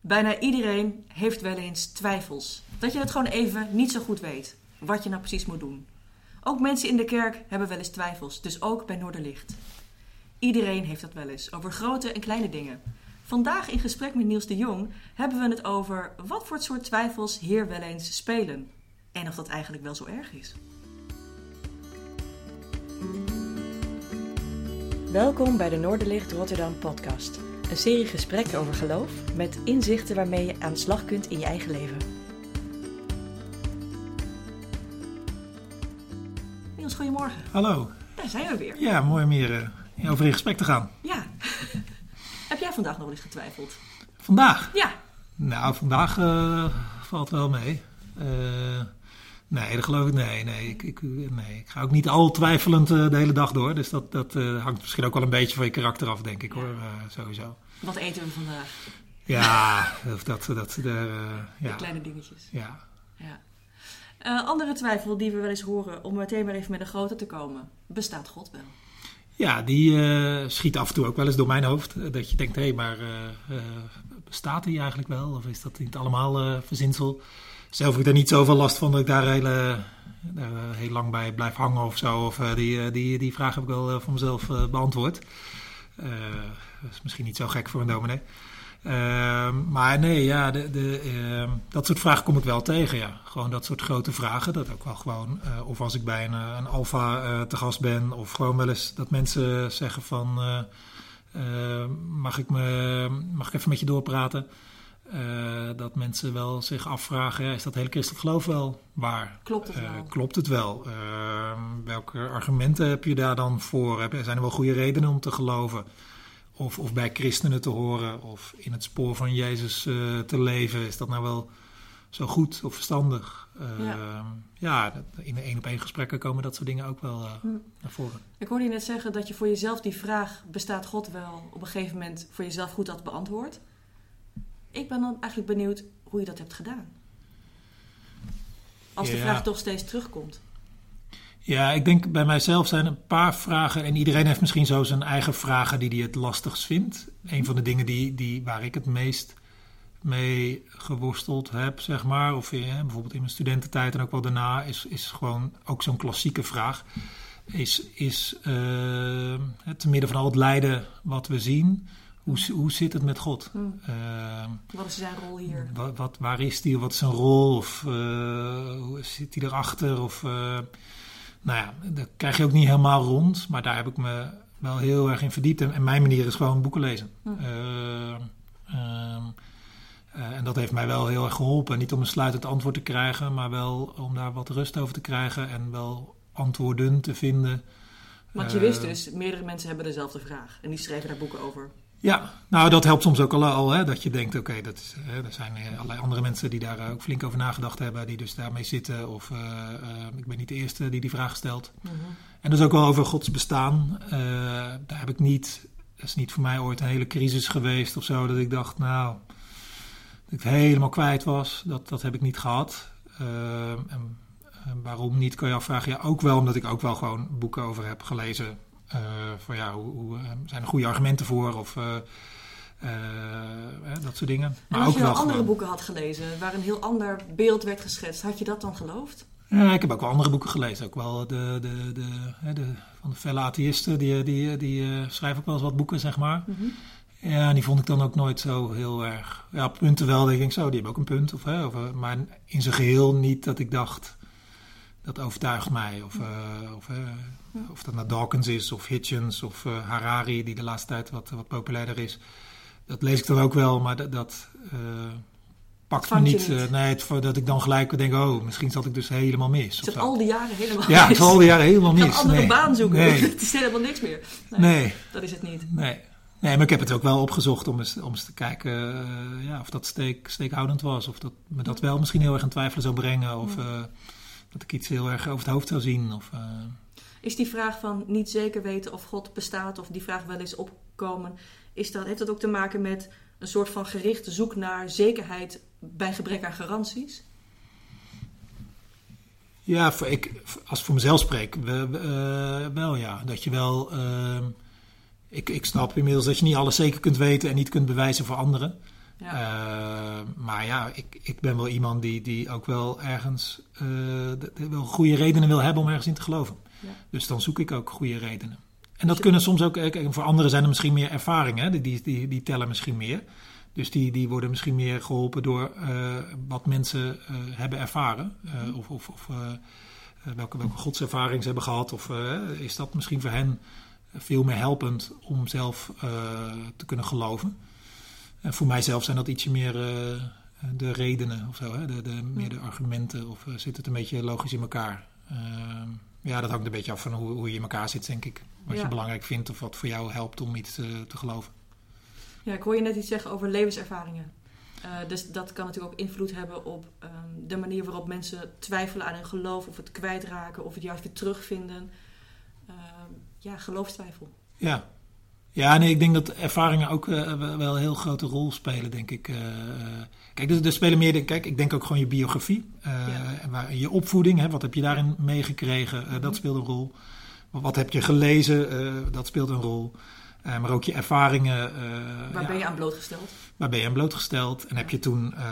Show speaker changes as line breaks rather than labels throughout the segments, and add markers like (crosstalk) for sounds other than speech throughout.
Bijna iedereen heeft wel eens twijfels. Dat je het gewoon even niet zo goed weet. Wat je nou precies moet doen. Ook mensen in de kerk hebben wel eens twijfels. Dus ook bij Noorderlicht. Iedereen heeft dat wel eens. Over grote en kleine dingen. Vandaag in gesprek met Niels de Jong hebben we het over wat voor soort twijfels hier wel eens spelen. En of dat eigenlijk wel zo erg is. Welkom bij de Noorderlicht Rotterdam podcast. Een serie gesprekken over geloof met inzichten waarmee je aan de slag kunt in je eigen leven. Niels, goedemorgen.
Hallo.
Daar zijn we weer.
Ja, mooi om hier uh, over in gesprek te gaan.
Ja. (laughs) Heb jij vandaag nog eens getwijfeld?
Vandaag?
Ja.
Nou, vandaag uh, valt wel mee. Uh, nee, dat geloof ik. Nee, nee. Ik, ik, nee. ik ga ook niet al twijfelend uh, de hele dag door. Dus dat, dat hangt misschien ook wel een beetje van je karakter af, denk ik hoor. sowieso.
Wat eten we vandaag?
Ja, dat, dat, dat de, ja.
De kleine dingetjes.
Ja.
ja. andere twijfel die we wel eens horen, om meteen maar even met een grote te komen. Bestaat God wel?
Ja, die schiet af en toe ook wel eens door mijn hoofd. Dat je denkt, hé, hey, maar bestaat die eigenlijk wel? Of is dat niet allemaal verzinsel? Zelf heb ik daar niet zoveel last van dat ik daar heel, heel lang bij blijf hangen of zo. Of die, die, die vraag heb ik wel voor mezelf beantwoord. dat is misschien niet zo gek voor een dominee. Uh, maar nee, ja, de, de, uh, dat soort vragen kom ik wel tegen. Ja. Gewoon dat soort grote vragen. Dat ook wel gewoon, of als ik bij een, een Alfa te gast ben, of gewoon wel eens dat mensen zeggen van, mag, ik me, mag ik even met je doorpraten? Dat mensen wel zich afvragen, ja, is dat hele christelijk geloof wel waar?
Klopt het wel?
klopt het wel? Ehm, welke argumenten heb je daar dan voor? Zijn er wel goede redenen om te geloven? Of, of bij christenen te horen of in het spoor van Jezus uh, te leven. Is dat nou wel zo goed of verstandig? Uh, ja, ja in de één op één gesprekken komen dat soort dingen ook wel hm. naar voren.
Ik hoorde je net zeggen dat je voor jezelf die vraag, bestaat God wel, op een gegeven moment voor jezelf goed had beantwoord. Ik ben dan eigenlijk benieuwd hoe je dat hebt gedaan. Als de vraag toch steeds terugkomt.
Ja, ik denk bij mijzelf zijn een paar vragen. En iedereen heeft misschien zo zijn eigen vragen die hij het lastigst vindt. Een van de dingen die, die, waar ik het meest mee geworsteld heb, zeg maar. Of eh, bijvoorbeeld in mijn studententijd en ook wel daarna. Is, is gewoon ook zo'n klassieke vraag. Is, is uh, te midden van al het lijden wat we zien. Hoe, hoe zit het met God?
Hmm. Uh, wat is zijn rol hier?
Wat, wat, waar is hij? Wat is zijn rol? Of uh, hoe zit hij erachter? Of nou ja, dat krijg je ook niet helemaal rond. Maar daar heb ik me wel heel erg in verdiept. En, mijn manier is gewoon boeken lezen. Hm. Uh, uh, en dat heeft mij wel heel erg geholpen. Niet om een sluitend antwoord te krijgen, maar wel om daar wat rust over te krijgen. En wel antwoorden te vinden.
Want je wist dus, meerdere mensen hebben dezelfde vraag. En die schrijven daar boeken over.
Ja, nou dat helpt soms ook al, al hè, dat je denkt, oké, okay, dat er zijn allerlei andere mensen die daar ook flink over nagedacht hebben, die dus daarmee zitten. Of uh, uh, ik ben niet de eerste die die vraag stelt. Mm -hmm. En dus ook wel over Gods bestaan. Uh, daar heb ik niet, dat is niet voor mij ooit een hele crisis geweest of zo, dat ik dacht, nou, dat ik helemaal kwijt was. Dat, dat heb ik niet gehad. en waarom niet, kan je afvragen. Ja, ook wel omdat ik ook wel gewoon boeken over heb gelezen uh, van ja, hoe, hoe, eh, zijn er goede argumenten voor of uh, dat soort dingen.
Maar en als ook je wel andere gewoon... boeken had gelezen waar een heel ander beeld werd geschetst, had je dat dan geloofd?
Ja, ik heb ook wel andere boeken gelezen. Ook wel de, de, de, de van de felle atheïsten, die, die, die schrijven ook wel eens wat boeken, zeg maar. Mm -hmm. Ja, die vond ik dan ook nooit zo heel erg. Ja, punten wel, denk ik zo, die hebben ook een punt. Of, hè, of, maar in zijn geheel niet dat ik dacht, dat overtuigt mij. Of, uh, of, of dat nou Dawkins is, of Hitchens, of uh, Harari, die de laatste tijd wat, wat populairder is. Dat lees ik dan ook wel, maar dat, dat pakt me niet.
niet.
nee, het, dat ik dan gelijk denk, oh, misschien zat ik dus helemaal mis.
Het al die jaren helemaal
ja,
mis.
Ja, al die jaren helemaal mis.
Ik een andere
nee.
baan zoeken,
nee. (laughs)
het is helemaal niks meer. Nee,
nee.
Dat is het niet.
Nee. Nee, maar ik heb het ook wel opgezocht om eens, om eens te kijken uh, ja, of dat steek, steekhoudend was. Of dat me dat wel misschien heel erg aan twijfelen zou brengen. Of uh, dat ik iets heel erg over het hoofd zou zien. Of, uh...
Is die vraag van niet zeker weten of God bestaat, of die vraag wel eens opkomen, is dat, heeft dat ook te maken met een soort van gerichte zoek naar zekerheid bij gebrek aan garanties?
Ja, voor ik, als ik voor mezelf spreek, wel ja. Dat je wel. Uh, ik, ik snap inmiddels dat je niet alles zeker kunt weten en niet kunt bewijzen voor anderen.
Ja.
Eh, maar ja, ik, ik ben wel iemand die, die ook wel ergens eh, de- de- wel goede redenen wil hebben om ergens in te geloven.
Ja.
Dus dan zoek ik ook goede redenen. En dat kunnen soms ook, eh, voor anderen zijn er misschien meer ervaringen, die, die, die tellen misschien meer. Dus die, die worden misschien meer geholpen door eh, wat mensen eh, hebben ervaren. eh, Of, of, of welke, welke godservaring ze hebben gehad. Of is dat misschien voor hen veel meer helpend om zelf te kunnen geloven. En voor mijzelf zijn dat ietsje meer de redenen of zo. Hè? De, de, meer de argumenten. Of zit het een beetje logisch in elkaar? Ehm, ja, dat hangt een beetje af van hoe, hoe je in elkaar zit, denk ik. Wat
Ja.
je belangrijk vindt of wat voor jou helpt om iets eh, te geloven.
Ja, ik hoor je net iets zeggen over levenservaringen. Eh, dus dat kan natuurlijk ook invloed hebben op ehm, de manier waarop mensen twijfelen aan hun geloof, of het kwijtraken, of het juist weer terugvinden. Ehm, ja, geloofstwijfel.
Ja. Ja, nee, ik denk dat ervaringen ook eh, wel een heel grote rol spelen, denk ik. Eh, kijk, er, er spelen meer, kijk, ik denk ook gewoon je biografie. eh,
Ja.
waar, je opvoeding, hè, wat heb je daarin meegekregen, eh, dat speelt een rol. Wat, heb je gelezen, eh, dat speelt een rol. Eh, maar ook je ervaringen. eh,
Waar
ja,
ben je aan blootgesteld?
Waar ben je aan blootgesteld? En heb je toen, eh,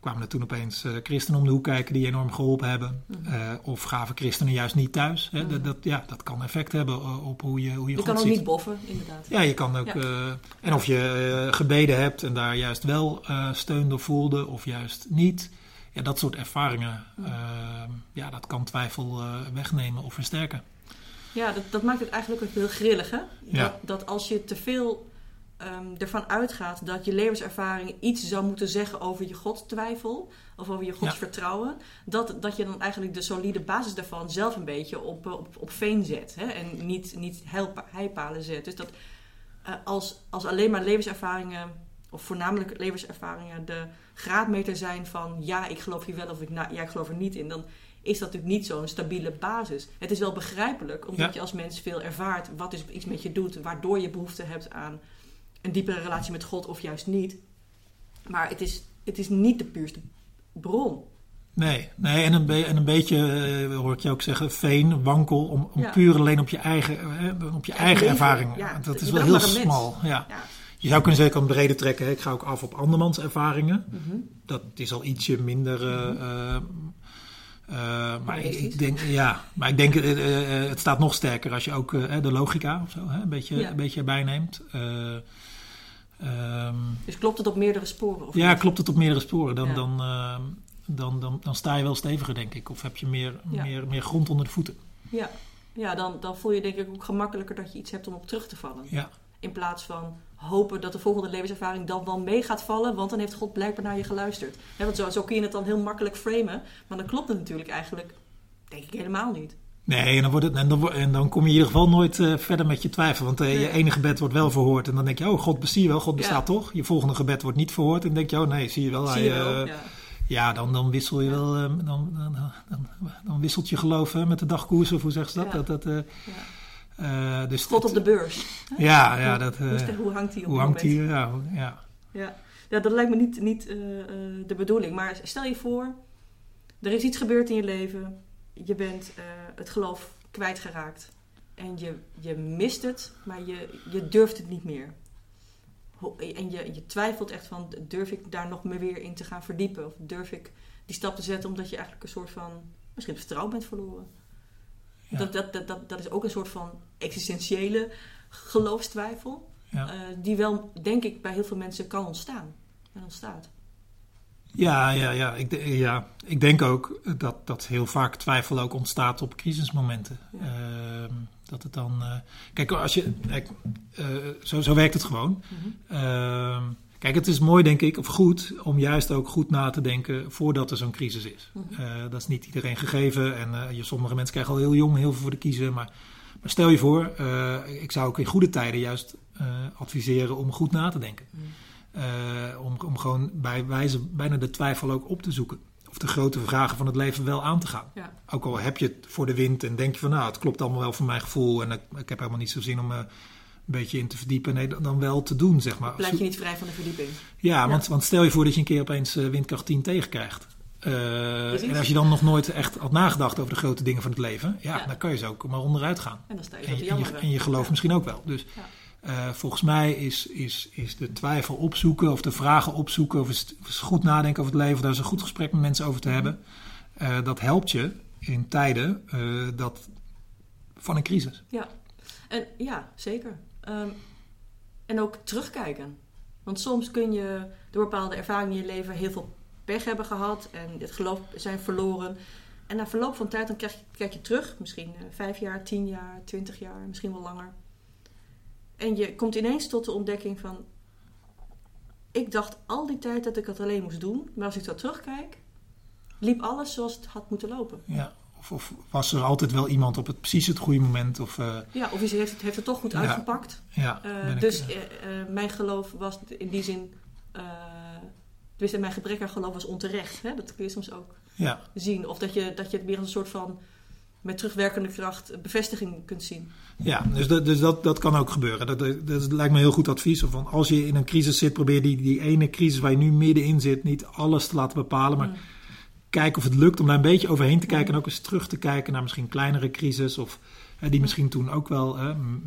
kwamen er toen opeens christenen om de hoek kijken die je enorm geholpen hebben?
Mhm.
Of gaven christenen juist niet thuis? Hè?
Mhm.
Dat, dat, ja, dat kan effect hebben op hoe je, hoe je,
Je kan ook
ziet.
niet boffen, inderdaad.
Ja, je kan ook.
Ja.
en of je gebeden hebt en daar juist wel steun door voelde, of juist niet. Ja, dat soort ervaringen, eh, ja, dat kan twijfel wegnemen of versterken.
Ja, dat, dat maakt het eigenlijk ook heel grillig, hè?
Ja.
Dat, dat als je te veel ehm, ervan uitgaat dat je levenservaring iets zou moeten zeggen over je godtwijfel of over je godsvertrouwen, dat, dat je dan eigenlijk de solide basis daarvan zelf een beetje op, eh, op, op veen zet hè? en niet, niet heipalen zet. Dus dat eh, als, als alleen maar levenservaringen, of voornamelijk levenservaringen, de graadmeter zijn van ja, ik geloof hier wel of ik, na, ja, ik geloof er niet in, dan is dat natuurlijk niet zo'n stabiele basis. Het is wel begrijpelijk, omdat
Ja.
je als mens veel ervaart wat is iets met je doet, waardoor je behoefte hebt aan een diepere relatie met God of juist niet. Maar het is, het is niet de puurste bron.
Nee, nee en, een be- en een beetje, eh, hoor ik je ook zeggen, veen, wankel, om, om
Ja.
puur alleen op je eigen, eh, op je
Ja,
eigen
leven,
ervaring.
ja.
dat is wel heel smal. Ja. Je zou kunnen zeggen, kan breder trekken. hè. Ik ga ook af op andermans ervaringen.
Mhm.
Dat is al ietsje minder. eh, eh, eh, maar ik, denk, ja, maar ik denk, eh, eh, het staat nog sterker als je ook de logica of zo hè, een, beetje,
Ja.
een beetje erbij neemt. Eh, ehm,
Dus klopt het op meerdere sporen? Of
ja,
niet?
klopt het op meerdere sporen. Dan,
Ja.
dan, ehm, dan, dan, dan sta je wel steviger, denk ik. Of heb je meer,
Ja.
meer, meer grond onder de voeten.
Ja, ja dan, dan voel je denk ik ook gemakkelijker dat je iets hebt om op terug te vallen.
Ja,
In plaats van hopen dat de volgende levenservaring dan wel mee gaat vallen, want dan heeft God blijkbaar naar je geluisterd. Want zo, zo kun je het dan heel makkelijk framen, maar dan klopt het natuurlijk eigenlijk, denk ik, helemaal niet.
Nee, en dan, wordt het, en, dan, en dan kom je in ieder geval nooit eh, verder met je twijfel. Want eh, je ene gebed wordt wel verhoord. En dan denk je, oh, God, je wel, God
Ja.
bestaat toch? Je volgende gebed wordt niet verhoord. En dan denk je, oh nee, zie je wel.
Zie
hij,
je wel?
eh,
ja.
ja, dan, dan wissel je wel, dan, dan, dan, wisselt je geloof hè, met de dagkoers, of hoe zeggen ze dat? Dat, dat
Ja.
Dus
God op de beurs.
Ja, ja,
Hoe-
dat,
hoe,
eh,
hoe hangt hij op
hoe hangt die? Ja, ja.
Ja. ja, dat lijkt me niet, niet eh, eh, de bedoeling. Maar stel je voor, er is iets gebeurd in je leven. Je bent eh, het geloof kwijtgeraakt. En je, je mist het, maar je, je durft het niet meer. En je, je twijfelt echt van, durf ik daar nog meer weer in te gaan verdiepen? Of durf ik die stap te zetten omdat je eigenlijk een soort van, misschien vertrouwen bent verloren?
Ja.
Dat, dat, dat, dat, is ook een soort van existentiële geloofstwijfel.
Ja.
eh, die wel, denk ik, bij heel veel mensen kan ontstaan. En ontstaat.
Ja, ja, ja. Ik, ja. ik denk ook dat, dat heel vaak twijfel ook ontstaat op crisismomenten.
Ja.
Ehm, dat het dan. eh, kijk, als je. Kijk, eh, zo, zo werkt het gewoon. Ehm, kijk, het is mooi, denk ik, of goed, om juist ook goed na te denken voordat er zo'n crisis is.
Mhm.
Eh, dat is niet iedereen gegeven. En eh, je, sommige mensen krijgen al heel jong heel veel voor de kiezen. Maar, maar stel je voor, eh, ik zou ook in goede tijden juist adviseren om goed na te denken.
Mhm.
Om, om gewoon bij wijze bijna de twijfel ook op te zoeken. Of de grote vragen van het leven wel aan te gaan.
Ja.
Ook al heb je het voor de wind en denk je van nou, het klopt allemaal wel voor mijn gevoel. En ik, ik heb helemaal niet zo zin om beetje in te verdiepen. Nee, dan, wel te doen, zeg maar.
Blijf je niet vrij van de verdieping.
Ja, want, want stel je voor dat je een keer opeens eh, windkracht 10 tegenkrijgt. Eh, en als je dan nog nooit echt had nagedacht over de grote dingen van het leven, ja,
Ja.
dan kan je zo ook maar onderuit gaan.
En dan sta je
En je, en je, en je geloof
Ja.
misschien ook wel. Dus. Uh, volgens mij is, is, is de twijfel opzoeken of de vragen opzoeken of is, is goed nadenken over het leven, daar is een goed gesprek met mensen over te hebben. Uh, dat helpt je in tijden dat, van een crisis.
Ja, en, ja zeker. Um, en ook terugkijken. Want soms kun je door bepaalde ervaringen in je leven heel veel pech hebben gehad en het geloof zijn verloren. En na verloop van tijd dan krijg je, kijk je terug, misschien uh, vijf jaar, tien jaar, twintig jaar, misschien wel langer. En je komt ineens tot de ontdekking van, ik dacht al die tijd dat ik het alleen moest doen, maar als ik zo terugkijk, liep alles zoals het had moeten lopen.
Ja, of, of was er altijd wel iemand op het precies het goede moment? Of, uh,
ja, of heeft het, heeft het toch goed
ja,
uitgepakt.
Ja,
uh, dus ik, mijn geloof was in die zin dus mijn gebrek aan geloof was onterecht. Hè? Dat kun je soms ook
ja.
zien. Of dat je, dat je het meer als een soort van met terugwerkende kracht bevestiging kunt zien.
Ja, dus, dat, dus dat, dat kan ook gebeuren. Dat, dat, dat lijkt me heel goed advies. Van als je in een crisis zit, probeer die, die ene crisis waar je nu middenin zit, niet alles te laten bepalen. Maar mm. Kijk of het lukt om daar een beetje overheen te kijken. En ook eens terug te kijken naar misschien kleinere crisis. Of die misschien toen ook wel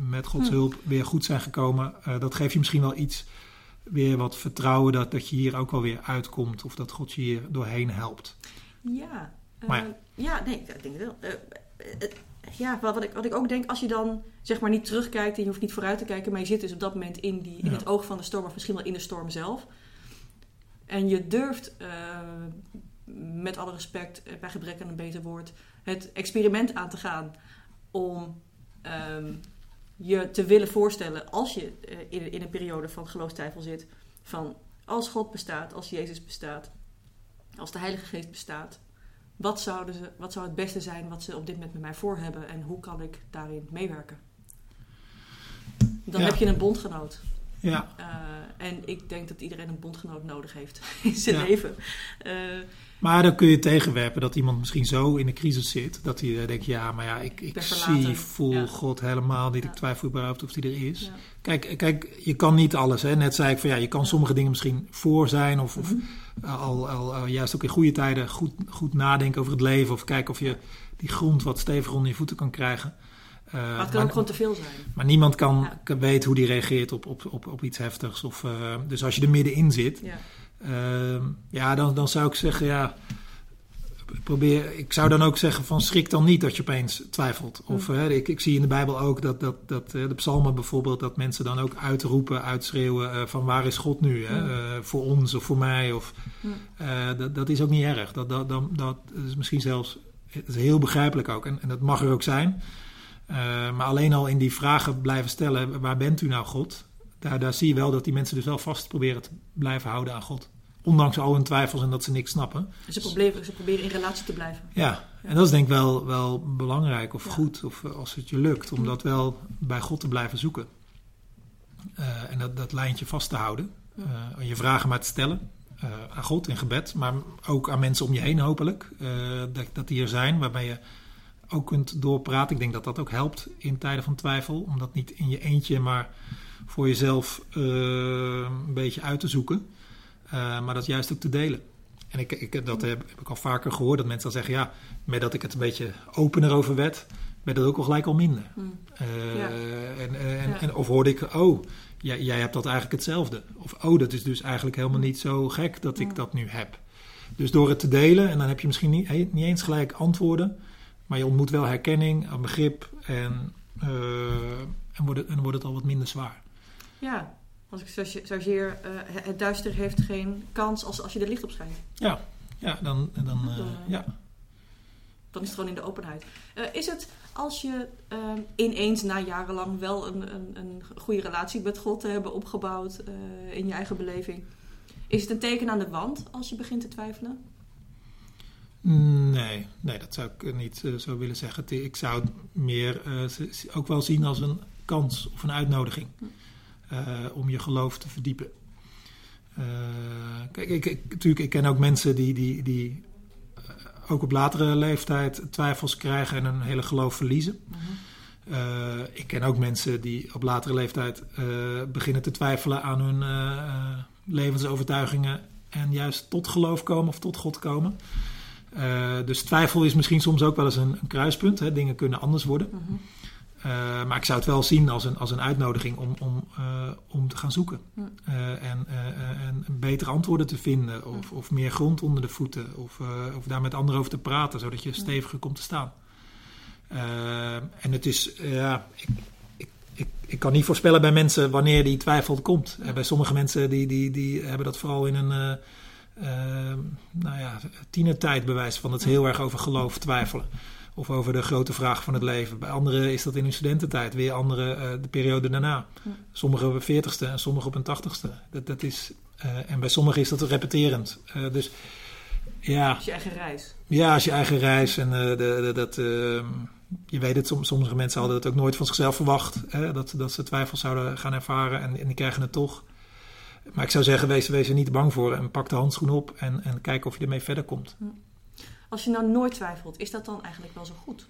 met Gods
Mm.
hulp weer goed zijn gekomen. Uh, dat geeft je misschien wel iets weer wat vertrouwen dat, dat je hier ook wel weer uitkomt. Of dat God je hier doorheen helpt.
Ja, uh,
Maar ja.
ja, nee, ik denk het wel. Uh, ja, wat ik, wat ik ook denk, als je dan zeg maar niet terugkijkt en je hoeft niet vooruit te kijken, maar je zit dus op dat moment in, die, in
Ja.
het oog van de storm, of misschien wel in de storm zelf. En je durft, uh, met alle respect, bij gebrek aan een beter woord, het experiment aan te gaan om um, je te willen voorstellen als je uh, in, in, een periode van geloofstwijfel zit, van als God bestaat, als Jezus bestaat, als de Heilige Geest bestaat, wat, zouden ze, wat zou het beste zijn wat ze op dit moment met mij voor hebben en hoe kan ik daarin meewerken? Dan
Ja.
heb je een bondgenoot.
Ja,
Uh, en ik denk dat iedereen een bondgenoot nodig heeft (laughs) in zijn
Ja.
leven. Uh,
maar dan kun je tegenwerpen dat iemand misschien zo in de crisis zit. Dat hij uh, denkt, ja, maar ja, ik, ik zie, voel
Ja.
God helemaal niet. Ik twijfel überhaupt of die er is. Kijk, kijk, je kan niet alles. Hè? Net zei ik van ja, je kan sommige dingen misschien voor zijn. Of, of
Mhm.
al, al, al juist ook in goede tijden goed, goed nadenken over het leven. Of kijken of je die grond wat steviger onder je voeten kan krijgen. Uh,
Maar het kan ook gewoon te veel zijn.
maar niemand kan,
Ja.
weten hoe die reageert op, op, op, op iets heftigs. Of, uh, dus als je er middenin zit,
Ja.
uh, ja, dan, dan zou ik zeggen, ja, probeer. Ik zou dan ook zeggen van schrik dan niet dat je opeens twijfelt. Of
Mm.
ik, ik zie in de Bijbel ook dat, dat, dat eh, de psalmen bijvoorbeeld, dat mensen dan ook uitroepen, uitschreeuwen uh, van waar is God nu? Hè?
Mm.
Uh, voor ons of voor mij? Of,
Mm.
uh, dat, dat is ook niet erg. Dat, dat, dat, dat is misschien zelfs is heel begrijpelijk ook. En, en dat mag er ook zijn. Uh, maar alleen al in die vragen blijven stellen, waar bent u nou God? Daar, daar zie je wel dat die mensen dus wel vast proberen te blijven houden aan God. Ondanks al hun twijfels en dat ze niks snappen.
Ze, proberen, ze proberen in relatie te blijven.
Ja, en dat is denk ik wel, wel belangrijk of
Ja.
goed, of eh, als het je lukt, om dat wel bij God te blijven zoeken. Uh, en dat, dat lijntje vast te houden. Uh, je vragen maar te stellen uh, aan God in gebed, maar ook aan mensen om je heen hopelijk. Dat, dat die er zijn, waarbij je ook kunt doorpraten. Ik denk dat dat ook helpt in tijden van twijfel, om dat niet in je eentje, maar voor jezelf uh, een beetje uit te zoeken. Uh, maar dat juist ook te delen. En ik, ik, dat heb, heb, ik al vaker gehoord, dat mensen dan zeggen, ja, met dat ik het een beetje opener over werd, werd het ook al gelijk al minder.
Mm.
Uh,
Ja.
en, en,
Ja.
en, of hoorde ik, oh, jij, jij hebt dat eigenlijk hetzelfde. Of, oh, dat is dus eigenlijk helemaal niet zo gek dat ik
Mm.
dat nu heb. Dus door het te delen, en dan heb je misschien niet, niet eens gelijk antwoorden, maar je ontmoet wel herkenning, een begrip en, uh, en, wordt het, en wordt het al wat minder zwaar.
Ja, als ik chargeer, uh, het duister heeft geen kans als, als je er licht op schijnt.
Ja, ja dan, dan, uh,
Dan,
ja.
Dan is het gewoon in de openheid. Uh, is het als je uh, ineens na jarenlang wel een, een, een goede relatie met God te hebben opgebouwd uh, in je eigen beleving, is het een teken aan de wand als je begint te twijfelen?
Nee, nee dat zou ik niet uh, zo willen zeggen. Ik zou het meer uh, ook wel zien als een kans of een uitnodiging uh, om je geloof te verdiepen. Kijk, ik, ik, natuurlijk, ik ken ook mensen die, die, die ook op latere leeftijd twijfels krijgen en hun hele geloof verliezen. Uh, ik ken ook mensen die op latere leeftijd beginnen te twijfelen aan hun levensovertuigingen en juist tot geloof komen of tot God komen. Uh, dus twijfel is misschien soms ook wel eens een, een kruispunt. Hè? Dingen kunnen anders worden.
Mhm.
Eh, maar ik zou het wel zien als een, als een uitnodiging om, om, eh, om te gaan zoeken. Eh, en, eh, en betere antwoorden te vinden. Of, of meer grond onder de voeten. Of, eh, of daar met anderen over te praten, zodat je steviger komt te staan. Eh, en het is, ja, ik, ik, ik, ik kan niet voorspellen bij mensen wanneer die twijfel komt. Eh, bij sommige mensen die, die, die hebben dat vooral in een eh, eh, nou ja, tienertijd bewijs van. Dat heel erg over geloof twijfelen. Of over de grote vraag van het leven. Bij anderen is dat in hun studententijd. Weer anderen eh, de periode daarna. Sommigen op een veertigste en sommigen op een tachtigste. Dat, dat is, eh, en bij sommigen is dat repeterend. Eh, dus ja,
Dus je eigen reis.
ja, als je eigen reis en de, de- dat, eh, je weet het, som- sommige mensen hadden het ook nooit van zichzelf verwacht. Hè, dat, dat ze twijfels zouden gaan ervaren en, en die krijgen het toch. Maar ik zou zeggen, wees, wees er niet bang voor en pak de handschoen op en, en kijk of je ermee verder komt.
Als je nou nooit twijfelt, is dat dan eigenlijk wel zo goed?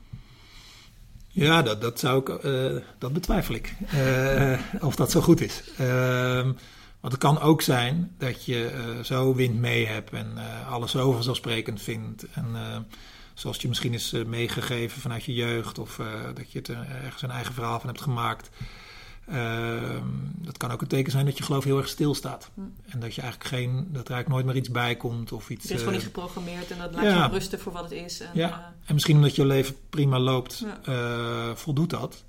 Ja, dat, dat zou ik, eh, dat betwijfel ik. Eh, of dat zo goed is. Ehm, want het kan ook zijn dat je eh, zo wind mee hebt en alles zo vanzelfsprekend vindt. En zoals je misschien is meegegeven vanuit je jeugd, of dat je het, eh, ergens een eigen verhaal van hebt gemaakt. Ehm, dat kan ook een teken zijn dat je geloof heel erg stilstaat.
Hm.
En dat je eigenlijk geen, dat er eigenlijk nooit meer iets bij komt of iets.
Het is gewoon
eh,
niet geprogrammeerd en dat laat
ja.
je rusten voor wat het is. En,
Ja.
eh,
En misschien omdat je leven prima loopt,
Ja.
eh, voldoet dat.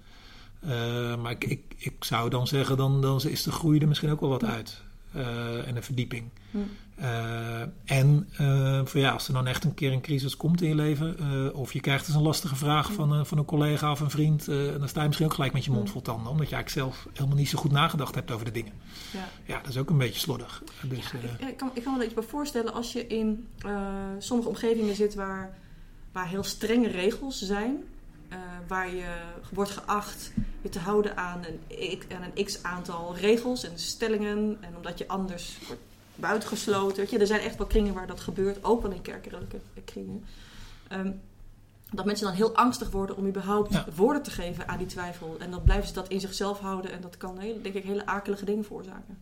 Eh, maar ik, ik, ik zou dan zeggen, dan, dan is de groei er misschien ook wel wat uit. Eh, en de verdieping.
hm.
Eh, en eh, voor ja, als er dan echt een keer een crisis komt in je leven, of je krijgt eens een lastige vraag
Hm.
van, van een collega of een vriend, dan sta je misschien ook gelijk met je mond
Hm.
vol tanden, omdat je eigenlijk zelf helemaal niet zo goed nagedacht hebt over de dingen.
ja.
Ja, dat is ook een beetje slordig. Dus,
Ik, ik kan, ik kan me er iets bij voorstellen als je in sommige omgevingen zit waar, waar heel strenge regels zijn. waar je wordt geacht je te houden aan een, aan een x aantal regels en stellingen. En omdat je anders wordt buitengesloten. Je, er zijn echt wel kringen waar dat gebeurt, ook wel in kerkelijke kringen. Ehm, dat mensen dan heel angstig worden om überhaupt
Ja.
woorden te geven aan die twijfel. En dan blijven ze dat in zichzelf houden en dat kan heel, denk ik hele akelige dingen veroorzaken.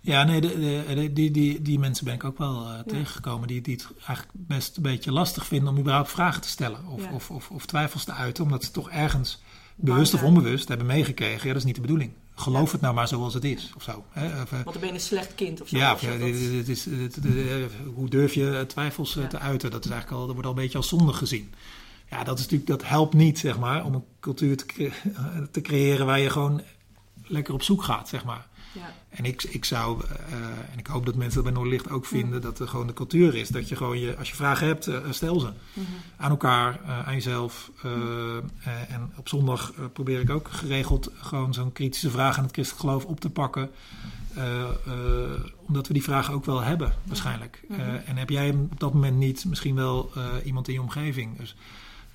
Ja, nee, de, de- de- die, die, die mensen ben ik ook wel eh, tegengekomen. Die, die het eigenlijk best een beetje lastig vinden om überhaupt vragen te stellen. Of,
Ja.
of, of, of twijfels te uiten. Omdat ze toch ergens bewust of
zijn.
onbewust hebben meegekregen. Ja, dat is niet de bedoeling. Geloof
Ja.
het nou maar zoals het is. Of zo. Hè? Of, eh,
Want dan ben je een slecht kind of zo.
ja, of, ja,
dat-
dit is, dit- hoe durf je eh, twijfels eh,
Ja.
te uiten? Dat, is eigenlijk al, dat wordt al een beetje als zonde gezien. Ja, dat, is natuurlijk, dat helpt niet, zeg maar, om een cultuur te, (laughs) te creëren waar je gewoon lekker op zoek gaat, zeg maar.
Ja.
En ik, ik zou, eh, en ik hoop dat mensen dat bij Noorderlicht ook vinden, dat er gewoon de cultuur is. Dat je gewoon, je, als je vragen hebt, eh, stel ze.
Mhm.
Aan elkaar, eh, aan jezelf. eh, eh, en op zondag eh, probeer ik ook geregeld gewoon zo'n kritische vraag aan het christelijk geloof op te pakken. Eh, eh, omdat we die vragen ook wel hebben, waarschijnlijk.
Mhm.
Eh, en heb jij hem op dat moment niet, misschien wel eh, iemand in je omgeving. Dus,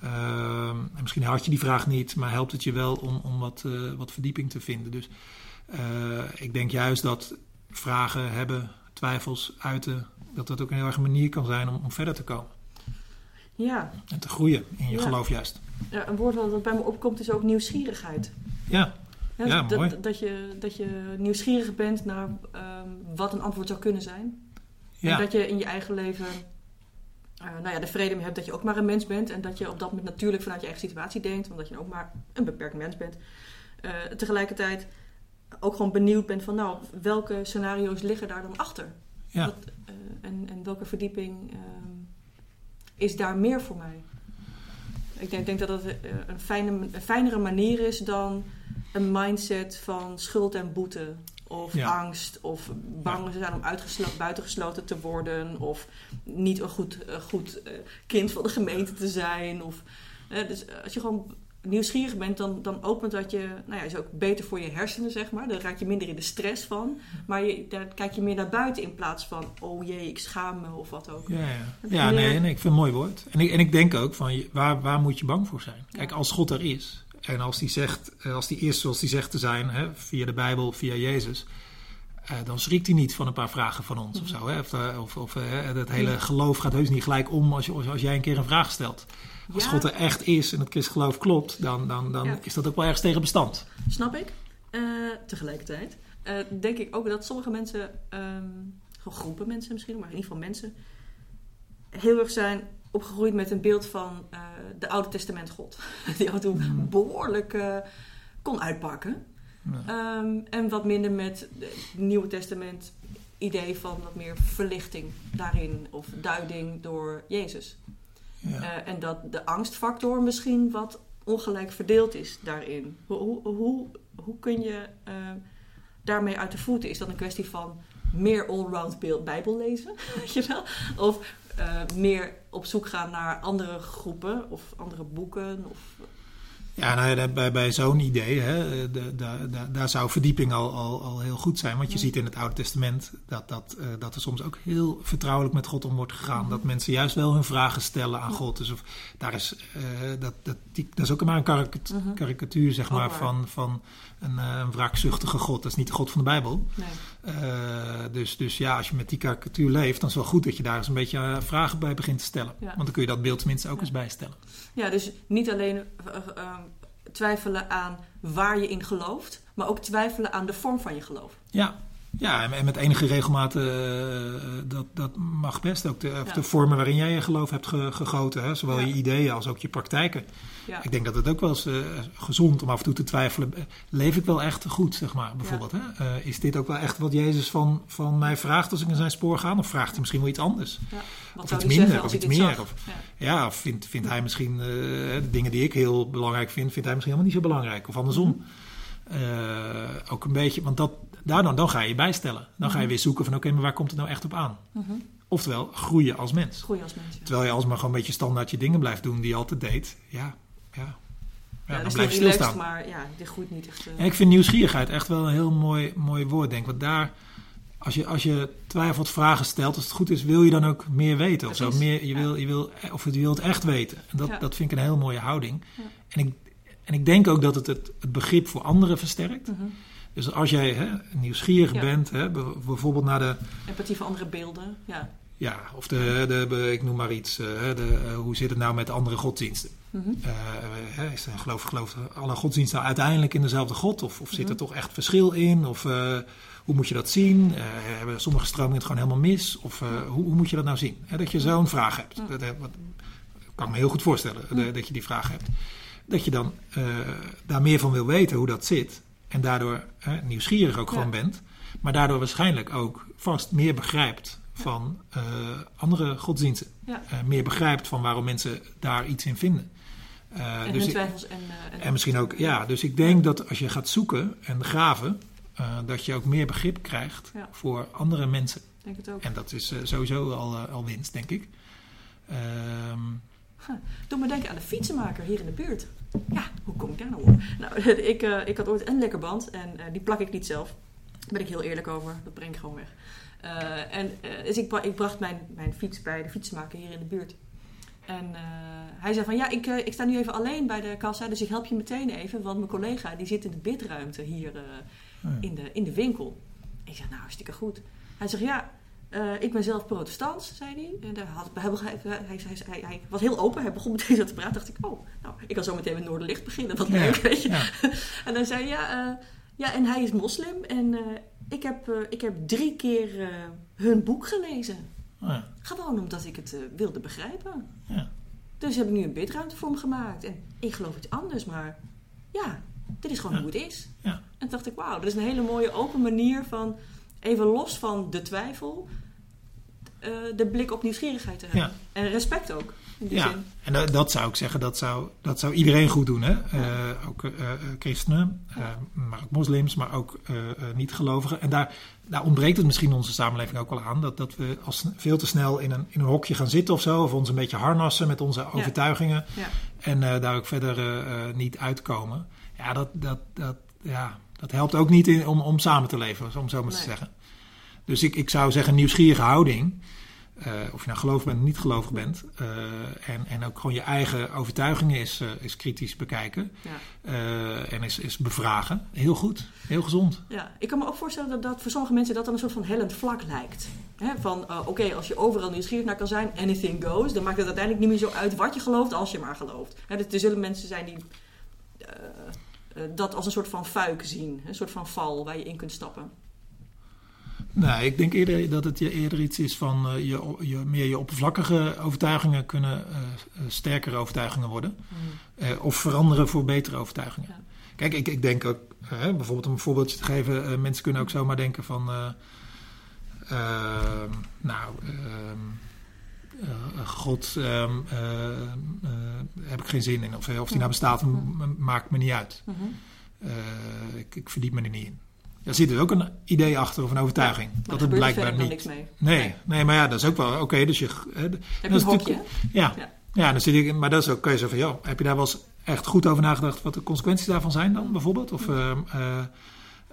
eh, en misschien had je die vraag niet, maar helpt het je wel om, om wat, eh, wat verdieping te vinden. Dus eh, ik denk juist dat vragen hebben, twijfels uiten, dat dat ook een heel erg manier kan zijn om, om verder te komen.
Ja.
En te groeien in je
Ja.
geloof juist.
ja, een woord wat bij me opkomt is ook nieuwsgierigheid.
Ja,
Ja,
Ja,
dat,
mooi.
Dat je, dat je nieuwsgierig bent naar ehm, wat een antwoord zou kunnen zijn. En
ja,
dat je in je eigen leven eh, nou ja, de vrede mee hebt dat je ook maar een mens bent. En dat je op dat moment natuurlijk vanuit je eigen situatie denkt. Omdat je ook maar een beperkt mens bent. Eh, tegelijkertijd ook gewoon benieuwd bent van nou, welke scenario's liggen daar dan achter?
ja.
Wat, eh, en, en welke verdieping ehm, is daar meer voor mij? Ik denk, denk dat dat eh, een, fijne, een fijnere manier is dan een mindset van schuld en boete. Of
Ja.
angst, of bang zijn om buitengesloten te worden. Of niet een goed, een goed eh, kind van de gemeente te zijn. Of, dus als je gewoon nieuwsgierig bent, dan, dan opent dat je... Nou ja, is ook beter voor je hersenen, zeg maar. Daar raak je minder in de stress van. Maar je, daar kijk je meer naar buiten in plaats van... Oh jee, ik schaam me of wat ook.
Ja, ja. Ja
meer-
nee, nee, ik vind het een mooi woord. En ik, en ik denk ook van, waar, waar moet je bang voor zijn? Kijk, als God er is, en als die, zegt, eh, als die is zoals die zegt te zijn, hè, via de Bijbel, via Jezus, eh, dan schrikt hij niet van een paar vragen van ons of zo. Hè? Of, eh, of, of dat hele geloof gaat heus niet gelijk om als, je, als jij een keer een vraag stelt. Als God er echt is en het christelijk geloof klopt, dan, dan, dan is dat ook wel ergens tegen bestand.
Snap ik. Eh, tegelijkertijd eh, denk ik ook dat sommige mensen, gewoon groepen mensen misschien, maar in ieder geval mensen, heel erg zijn opgegroeid met een beeld van uh, de Oude Testament God. (laughs) Die af en toe
Mhm.
behoorlijk eh, kon uitpakken.
Ja.
Ehm, en wat minder met het Nieuwe Testament idee van wat meer verlichting daarin. Of duiding door Jezus. Eh, en dat de angstfactor misschien wat ongelijk verdeeld is daarin. Hoe, hoe, hoe, kun je eh, daarmee uit de voeten? Is dat een kwestie van meer allround Bijbel lezen? (laughs) Of eh, meer op zoek gaan naar andere groepen of andere boeken? Of,
Ja, nou ja, bij, bij zo'n idee, hè, de, de- de- daar zou verdieping al, al, al heel goed zijn. Want je ziet in het Oude Testament dat, dat, eh, dat er soms ook heel vertrouwelijk met God om wordt gegaan. Dat mensen juist wel hun vragen stellen aan. God. Dus of, daar is, eh, dat, dat, die, dat is ook maar een
Mhm.
karikatuur zeg maar, van, van een, eh, een wraakzuchtige God. Dat is niet de God van de Bijbel.
nee.
Eh, dus, dus ja, als je met die karikatuur leeft, dan is het wel goed dat je daar eens een beetje eh, vragen bij begint te stellen.
Ja.
Want dan kun je dat beeld tenminste ook
Ja.
eens bijstellen.
Ja, dus niet alleen twijfelen aan waar je in gelooft, maar ook twijfelen aan de vorm van je geloof.
Ja, ja en, met enige regelmaat, eh, dat, dat mag best. Ook de,
Ja.
de vormen waarin jij je geloof hebt ge- gegoten. Hè? Zowel
Ja.
je ideeën als ook je praktijken.
Ja,
Ik denk dat het ook wel eens eh, gezond om af en toe te twijfelen. Leef ik wel echt goed, zeg maar, bijvoorbeeld. Hè? Eh, is dit ook wel echt wat Jezus van, van mij vraagt als ik in zijn spoor ga? Of vraagt hij misschien wel iets anders?
ja. Wat
of iets minder, of iets meer, of-
Ja.
Of vindt, vindt hij misschien de dingen die ik heel belangrijk vind, vindt hij misschien helemaal niet zo belangrijk. Of andersom.
Mhm.
Ook een beetje, want dat, daar dan, dan ga je je bijstellen. Dan ga je
Mhm.
weer zoeken van oké, maar waar komt het nou echt op aan?
Mhm.
Oftewel, groeien als mens.
Groei als mens. Ja.
Terwijl je alsmaar gewoon een beetje standaard je dingen blijft doen die je altijd deed. Ja, ja. ja,
Ja,
dan blijf je stilstaan.
maar ja, dit groeit niet echt. eh,
En ik vind nieuwsgierigheid echt wel een heel mooi, mooi woord, denk ik. Want daar, als je, als je twijfelt, vragen stelt, als het goed is, wil je dan ook meer weten. Of, zo. Meer, je,
ja.
wil, je, wil, of je wilt echt weten. En dat, dat vind ik een heel mooie houding. En, ik, en ik denk ook dat het, het het begrip voor anderen versterkt.
mhm.
Dus als jij hè, nieuwsgierig
Ja.
bent, hè, bijvoorbeeld naar de,
Empathie voor andere beelden. Ja.
ja, of de, de, ik noem maar iets, eh, hè, de, eh, hoe zit het nou met andere godsdiensten?
Mhm.
Eh, hè, is er, geloof, geloof alle godsdiensten nou uiteindelijk in dezelfde God? Of, of zit er
Mhm.
toch echt verschil in? Of hoe moet je dat zien? Hebben sommige stromingen het gewoon helemaal mis? Of hoe, hoe moet je dat nou zien? Hè, dat je zo'n vraag hebt. Dat, wat, kan ik me heel goed voorstellen dat je die vraag hebt. Dat je dan eh, daar meer van wil weten hoe dat zit. En daardoor nieuwsgierig ook
Ja.
gewoon bent. Maar daardoor waarschijnlijk ook vast meer begrijpt van eh, andere godsdiensten.
Ja.
Eh, meer begrijpt van waarom mensen daar iets in vinden.
En
dus ik-
twijfels en, eh,
en misschien ook, ja, dus ik denk dat als je gaat zoeken en graven, dat je ook meer begrip krijgt
Ja.
voor andere mensen.
Denk het ook.
En dat is sowieso al, al winst, denk ik. Ehm,
Doe me denken aan de fietsenmaker hier in de buurt. Ja, hoe kom ik daar nou op? Nou, (laughs) ik, eh, ik had ooit een lekker band en eh, die plak ik niet zelf. Daar ben ik heel eerlijk over. Dat breng ik gewoon weg. Eh, en, dus ik, ik bracht mijn, mijn fiets bij de fietsenmaker hier in de buurt. En hij zei van ja, ik, ik sta nu even alleen bij de kassa, dus ik help je meteen even. Want mijn collega die zit in de bidruimte hier
oh ja.
in, de, in de winkel. Ik zeg, nou, hartstikke goed. Hij zegt, ja, eh, ik ben zelf protestants, zei hij. En daar had, hij, hij, hij, hij, hij was heel open, hij begon meteen zo te praten. dacht ik, oh, nou, ik kan zo meteen met Noorderlicht beginnen, wat
Ja,
leuk, weet je.
ja. (laughs)
En hij zei, ja, eh, ja, en hij is moslim. En eh, ik, heb, ik heb drie keer hun boek gelezen.
Oh ja.
Gewoon omdat ik het wilde begrijpen.
Ja.
Dus heb ik nu een bidruimte voor hem gemaakt. En ik geloof iets anders, maar ja, dit is gewoon
Ja.
hoe het is.
Ja.
En toen dacht ik, wauw, dat is een hele mooie open manier van even los van de twijfel, eh, de blik op nieuwsgierigheid te hebben.
Ja.
En respect ook, in die
Ja,
zin.
en dat, dat zou ik zeggen, dat zou, dat zou iedereen goed doen. Hè? Eh, ook eh, christenen, maar ook moslims, maar ook niet-gelovigen. En daar, daar ontbreekt het misschien onze samenleving ook wel aan. Dat, dat we als, veel te snel in een, in een hokje gaan zitten of zo. Of ons een beetje harnassen met onze overtuigingen.
Ja.
En daar ook verder niet uitkomen. Ja, dat, dat, dat, ja, dat helpt ook niet in, om, om samen te leven, om zo maar te zeggen. Dus ik, ik zou zeggen, nieuwsgierige houding. eh, of je nou gelovig bent of niet gelovig bent. eh, en, en ook gewoon je eigen overtuigingen is, eh, is kritisch bekijken.
Ja.
en is, is bevragen. Heel goed, heel gezond.
Ja, ik kan me ook voorstellen dat, dat voor sommige mensen dat dan een soort van hellend vlak lijkt. Van, oké, als je overal nieuwsgierig naar kan zijn, anything goes, dan maakt het uiteindelijk niet meer zo uit wat je gelooft, als je maar gelooft. Dus er zullen mensen zijn die dat als een soort van fuik zien, een soort van val waar je in kunt stappen.
Nee, ik denk eerder dat het je eerder iets is van uh, je, je, meer je oppervlakkige overtuigingen kunnen uh, sterkere overtuigingen worden. Mm. of veranderen voor betere overtuigingen. Ja. Kijk, ik, ik denk ook, bijvoorbeeld om een voorbeeldje te geven, mensen kunnen ook zomaar denken van, nou, ehm, God ehm, heb ik geen zin in. Of, of die nou bestaat, maakt me niet uit. Mm-hmm. ik, ik verdiep me er niet in. Daar zit er ook een idee achter of een overtuiging. dat het blijkbaar niet.
Niks mee.
Nee, nee, maar ja, dat is ook wel oké. dus je. Hè,
heb je een hokje?
Ja, ja. ja, dan zit ik. Maar dat is ook. Kan je zeggen van, ja, heb je daar wel eens echt goed over nagedacht wat de consequenties daarvan zijn dan bijvoorbeeld? Of. Uh,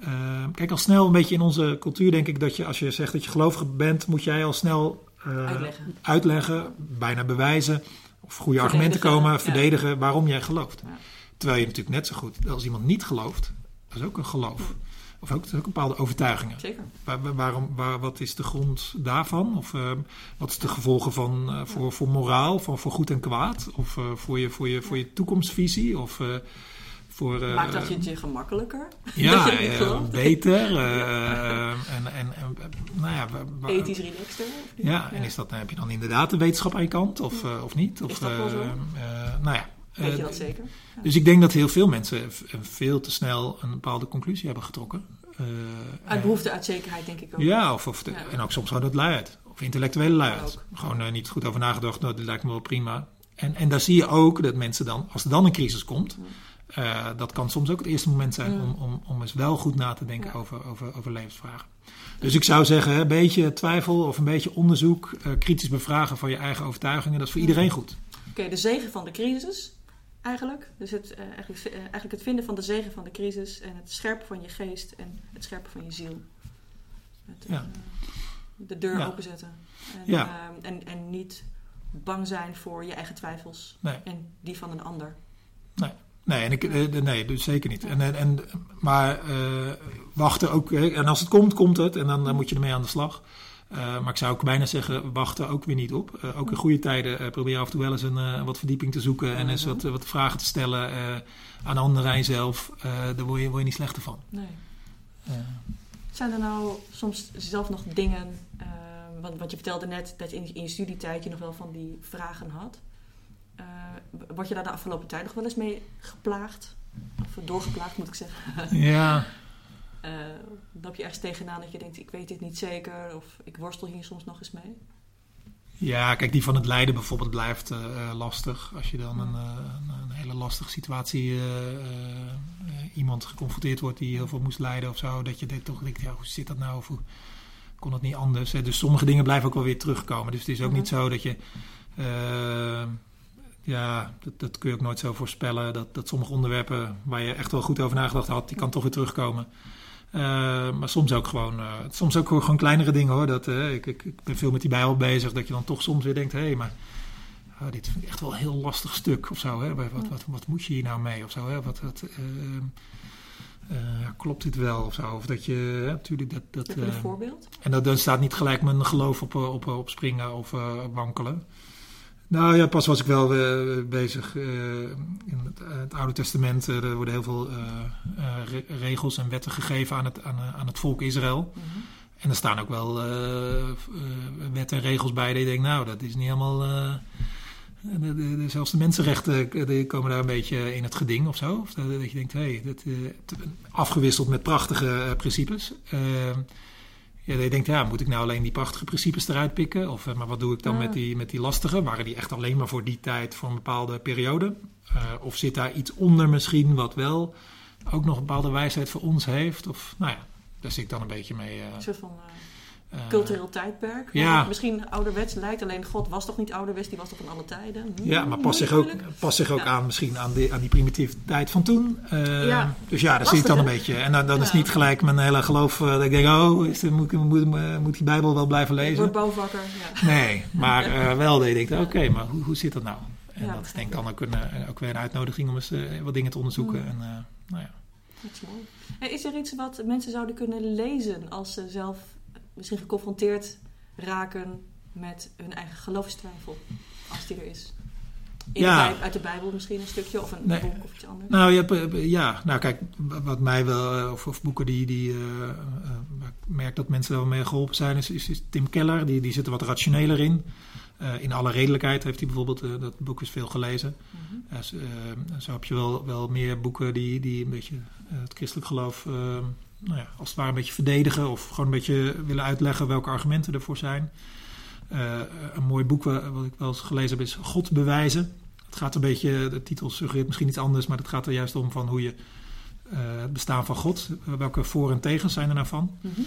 uh, kijk, al snel een beetje in onze cultuur denk ik dat je, als je zegt dat je gelovig bent, moet jij al snel
uitleggen.
uitleggen. bijna bewijzen, of goede argumenten komen, verdedigen waarom jij gelooft. Terwijl je natuurlijk net zo goed, als iemand niet gelooft, dat is ook een geloof. Of ook, ook bepaalde overtuigingen.
Zeker.
Waar, waarom, waar, wat is de grond daarvan? Of uh, wat is de gevolgen van, uh, voor, voor moraal, voor, voor goed en kwaad? Of uh, voor, je, voor, je, voor je toekomstvisie? Of voor...
Maakt dat je het je gemakkelijker?
Ja, (laughs) beter. en, en, en, nou ja,
Ethisch relaxter?
Ja, en is dat, heb je dan inderdaad de wetenschap aan je kant of, of niet? Of,
zo?
nou ja,
Weet je dat zeker?
Dus ik denk dat heel veel mensen veel te snel een bepaalde conclusie hebben getrokken. Uh,
uit behoefte, uit zekerheid, denk ik ook.
Ja, of, of en ook soms gewoon dat luiheid. Of intellectuele luiheid. Gewoon uh, niet goed over nagedacht, nou, dat lijkt me wel prima. En, en daar zie je ook dat mensen dan, als er dan een crisis komt, uh, dat kan soms ook het eerste moment zijn om, om, om eens wel goed na te denken over, over, over levensvragen. Dus ik zou zeggen, een beetje twijfel of een beetje onderzoek, kritisch bevragen van je eigen overtuigingen, dat is voor iedereen goed.
Oké, de zegen van de crisis eigenlijk. Dus het, uh, eigenlijk, uh, eigenlijk, het vinden van de zegen van de crisis en het scherpen van je geest en het scherpen van je ziel. Het, ja. uh, de deur ja. openzetten. En, ja. en, en niet bang zijn voor je eigen twijfels
nee.
en die van een ander.
Nee. Nee, en ik, nee dus zeker niet. En, en, maar wachten ook. En als het komt, komt het. En dan, dan moet je ermee aan de slag. Uh, maar ik zou ook bijna zeggen, wachten ook weer niet op. Uh, ook in goede tijden uh, probeer af en toe wel eens een, wat verdieping te zoeken en eens wat, wat vragen te stellen aan anderen en zelf. daar word je, word je niet slechter van.
Nee. Zijn er nou soms zelf nog dingen, want, want je vertelde net dat in, in je studietijd je nog wel van die vragen had. word je daar de afgelopen tijd nog wel eens mee geplaagd? Of doorgeplaagd moet ik zeggen?
Ja.
Uh, loop je ergens tegenaan dat je denkt, ik weet dit niet zeker, of ik worstel hier soms nog eens mee?
Ja, kijk, die van het lijden bijvoorbeeld blijft uh, lastig. Als je dan een, uh, een, hele lastige situatie, iemand geconfronteerd wordt die heel veel moest lijden of zo, dat je toch denkt, ja, hoe zit dat nou? Of hoe kon het niet anders? Dus sommige dingen blijven ook wel weer terugkomen. Dus het is ook niet zo dat je ja, dat, dat, kun je ook nooit zo voorspellen. Dat, dat sommige onderwerpen waar je echt wel goed over nagedacht had, die kan toch weer terugkomen. Uh, maar soms ook gewoon, uh, soms ook gewoon kleinere dingen hoor. Dat, uh, ik, ik, ik, ben veel met die Bijbel bezig, dat je dan toch soms weer denkt: hé, hey, maar oh, dit vind ik echt wel een heel lastig stuk of zo. Hè? Wat, wat, wat, wat moet je hier nou mee of zo? Hè? Wat, wat, klopt dit wel of zo? Of dat je natuurlijk dat. dat
een voorbeeld?
En dat, dan staat niet gelijk mijn geloof op, op, op springen of wankelen. Nou ja, pas was ik wel uh, bezig uh, in het, uh, het, Oude Testament. er worden heel veel re regels en wetten gegeven aan het, aan, aan het volk Israël. Mm -hmm. En er staan ook wel wetten en regels bij. Dat je denkt, nou, dat is niet helemaal. De, de, de, zelfs de mensenrechten die komen daar een beetje in het geding of zo. Of dat, dat je denkt, hé, hey, afgewisseld met prachtige principes. Ja, je denkt, ja, moet ik nou alleen die prachtige principes eruit pikken? Of, eh, maar wat doe ik dan met, die, met die lastige? Waren die echt alleen maar voor die tijd, voor een bepaalde periode? Uh, of zit daar iets onder misschien wat wel ook nog een bepaalde wijsheid voor ons heeft? Of, nou ja, daar zit ik dan een beetje mee. Uh,
uh, cultureel tijdperk. Ja. Misschien ouderwets lijkt, alleen God was toch niet ouderwets, die was toch van alle tijden?
Hm, ja, maar pas zich ook, pas zich ook ja. aan misschien aan, die, aan die primitieve tijd van toen. Uh, ja. Dus ja, daar zie ik dan een beetje. En dan, dan is niet gelijk mijn hele geloof uh, dat ik denk, oh, is de, moet, moet, moet, die Bijbel wel blijven lezen? Ik
word bouwvakker.
Nee, maar (laughs) wel je denkt, oké, okay, maar hoe, hoe zit dat nou? En dat is denk ik dan ook, een, ook weer een uitnodiging om eens wat dingen te onderzoeken. Mm. En, nou ja.
Dat is mooi. Is er iets wat mensen zouden kunnen lezen als ze zelf misschien geconfronteerd raken met hun eigen geloofstwijfel, als die er is. In ja. de uit de Bijbel misschien een stukje of een nee. boek of iets anders.
Nou, je hebt, ja, nou kijk, wat mij wel, of, of boeken die, die uh, uh, merk dat mensen wel mee geholpen zijn, is, is, is Tim Keller. Die, die zit er wat rationeler in. Uh, in alle redelijkheid heeft hij bijvoorbeeld, dat boek is veel gelezen. Mm -hmm. uh, zo heb je wel, wel meer boeken die, die een beetje het christelijk geloof nou ja, als het ware een beetje verdedigen of gewoon een beetje willen uitleggen welke argumenten ervoor zijn. een mooi boek wat ik wel eens gelezen heb is God bewijzen. Het gaat een beetje, de titel suggereert misschien iets anders, maar het gaat er juist om van hoe je het bestaan van God, welke voor- en tegens zijn er nou van. Mm -hmm.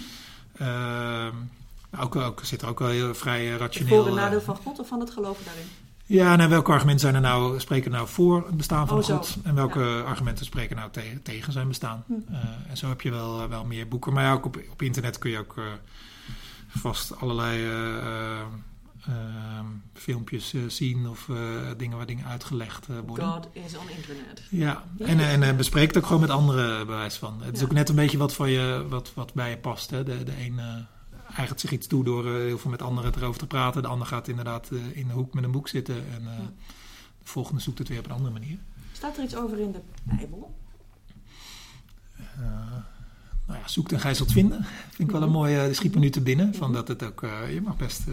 Ook, ook, zit er ook wel heel vrij rationeel...
Voor en nadeel van God of van het geloven daarin?
Ja, en welke argumenten zijn er nou, spreken nou voor het bestaan van oh, God? En welke ja. argumenten spreken nou tegen, tegen zijn bestaan? Hm. Uh, en zo heb je wel, wel meer boeken. Maar ja, ook op, op internet kun je ook uh, vast allerlei uh, filmpjes zien of dingen waar dingen uitgelegd worden.
God is on internet.
Ja, en, en, en bespreek het ook gewoon met anderen bewijs van. Het is ook net een beetje wat, van je, wat, wat bij je past. Hè? De, de een eigent zich iets toe door uh, heel veel met anderen erover te praten. De ander gaat inderdaad uh, in de hoek met een boek zitten. En ja. de volgende zoekt het weer op een andere manier.
Staat er iets over in de Bijbel?
nou ja, zoekt en gij zult vinden. Vind ik wel een mooie, schiet me nu te binnen. Van dat het ook, je mag best,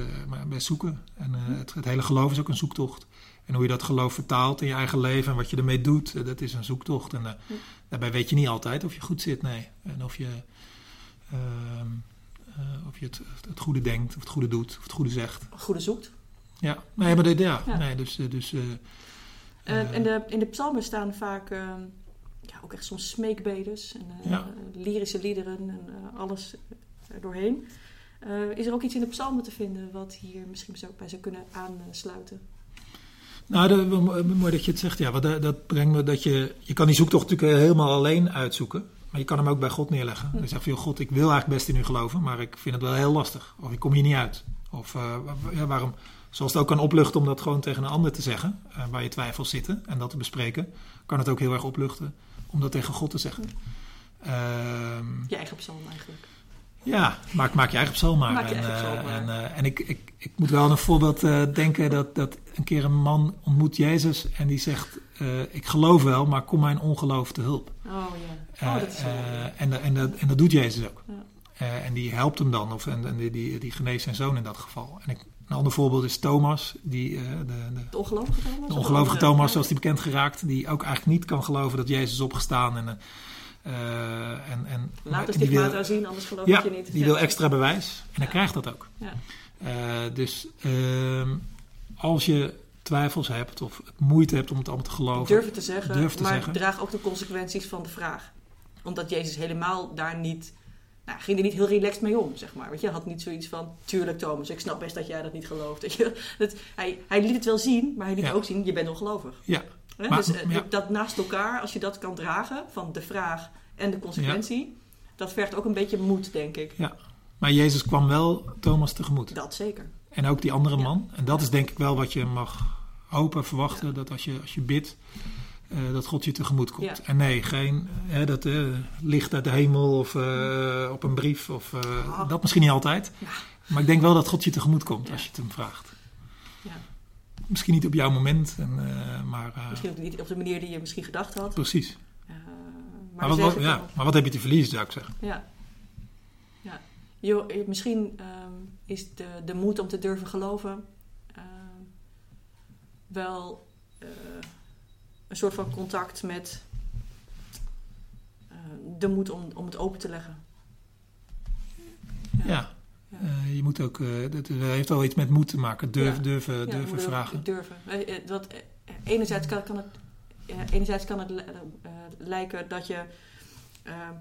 best zoeken. En het, het, hele geloof is ook een zoektocht. En hoe je dat geloof vertaalt in je eigen leven en wat je ermee doet, dat is een zoektocht. En daarbij weet je niet altijd of je goed zit, nee. En of je... Uh, of je het, het goede denkt, of het goede doet, of het goede zegt.
Goede zoekt.
Ja, nee, maar dit, ja, ja. Nee, dus... dus uh,
uh, in, de, in de psalmen staan vaak ja, ook echt soms smeekbedes en ja. lyrische liederen en alles doorheen. is er ook iets in de psalmen te vinden wat hier misschien zo bij zou kunnen aansluiten?
Nou, de, mooi dat je het zegt. Ja, dat, dat brengt me dat je... Je kan die zoektocht natuurlijk helemaal alleen uitzoeken. Maar je kan hem ook bij God neerleggen. Je zegt van, God, ik wil eigenlijk best in u geloven, maar ik vind het wel heel lastig. Of ik kom hier niet uit. Of uh, ja, waarom, zoals het ook kan opluchten om dat gewoon tegen een ander te zeggen, uh, waar je twijfels zitten en dat te bespreken, kan het ook heel erg opluchten om dat tegen God te zeggen.
Uh, je eigen psalm eigenlijk.
Ja, maak, maak je eigen psalm maar.
Maak je
en,
eigen psalm maar.
en, en ik, ik, ik moet wel een voorbeeld denken dat, dat een keer een man ontmoet Jezus en die zegt: Ik geloof wel, maar kom mijn ongeloof te hulp.
Oh ja. Oh, dat is
en, en, dat, en dat doet Jezus ook. Ja. en die helpt hem dan, of, en, en die, die, die geneest zijn zoon in dat geval. En ik, een ander voorbeeld is Thomas, die, de,
de, de ongelovige Thomas.
De ongelovige Thomas, zoals die bekend geraakt, die ook eigenlijk niet kan geloven dat Jezus is opgestaan. En, uh, en, en,
Laat de stigmata zien, anders geloof
ja,
ik je niet.
die wil extra bewijs en hij krijgt dat ook.
Ja.
Uh, dus uh, als je twijfels hebt of moeite hebt om het allemaal te geloven.
Durf het te zeggen,
durf te
maar
zeggen.
draag ook de consequenties van de vraag. Omdat Jezus helemaal daar niet... Nou, ging er niet heel relaxed mee om, zeg maar. Want je had niet zoiets van... Tuurlijk Thomas, ik snap best dat jij dat niet gelooft. Je? (laughs) Dat, hij, hij liet het wel zien, maar hij liet ook zien... Je bent ongelovig.
Ja.
He, maar, dus ja. dat naast elkaar, als je dat kan dragen... Van de vraag en de consequentie... Ja. Dat vergt ook een beetje moed, denk ik.
Ja, maar Jezus kwam wel Thomas tegemoet.
Dat zeker.
En ook die andere man. En dat is denk ik wel wat je mag hopen, verwachten. Dat als je, als je bidt, uh, dat God je tegemoet komt. En nee, geen dat uh, licht uit de hemel of op een brief. Of, oh. Dat misschien niet altijd. Maar ik denk wel dat God je tegemoet komt als je het hem vraagt. Misschien niet op jouw moment, en, maar...
misschien niet op de manier die je misschien gedacht had.
Precies. Maar, maar, wat, ja, maar wat heb je te verliezen, zou ik zeggen.
Ja. ja. Jo, misschien um, is de, de moed om te durven geloven uh, wel uh, een soort van contact met uh, de moed om, om het open te leggen.
Ja. ja. ja. je moet ook, dat heeft wel iets met moed te maken. Durf, ja. Durven, durven vragen.
Durven. Dat, enerzijds kan, kan het enerzijds kan het lijken dat je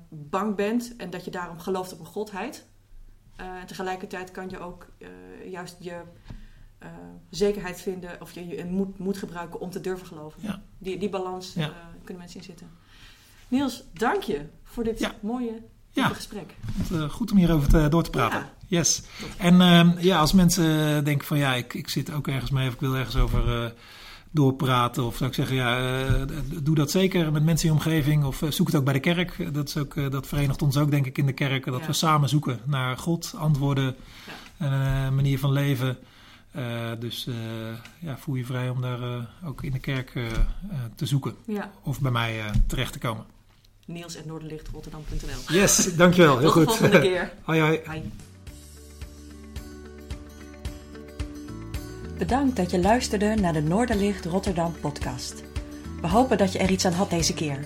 bang bent en dat je daarom gelooft op een godheid. En tegelijkertijd kan je ook juist je zekerheid vinden of je, je moed, moed gebruiken om te durven geloven.
Ja.
Die, die balans ja. kunnen mensen in zitten. Niels, dank je voor dit ja. mooie gesprek.
goed om hierover te, door te praten. Yes. En uh, ja, als mensen denken van ja, ik, ik zit ook ergens mee of ik wil ergens over doorpraten. Of zou ik zeggen, ja, uh, doe dat zeker met mensen in je omgeving. Of zoek het ook bij de kerk. Dat, is ook, dat verenigt ons ook denk ik in de kerk. Dat ja. we samen zoeken naar God, antwoorden ja. een manier van leven. Dus ja, voel je vrij om daar ook in de kerk te zoeken.
Ja.
Of bij mij terecht te komen.
niels.noorderlichtrotterdam.nl
Yes, dankjewel. Heel
Tot
goed.
de volgende keer. (laughs)
hoi hoi.
Bedankt dat je luisterde naar de Noorderlicht Rotterdam podcast. We hopen dat je er iets aan had deze keer.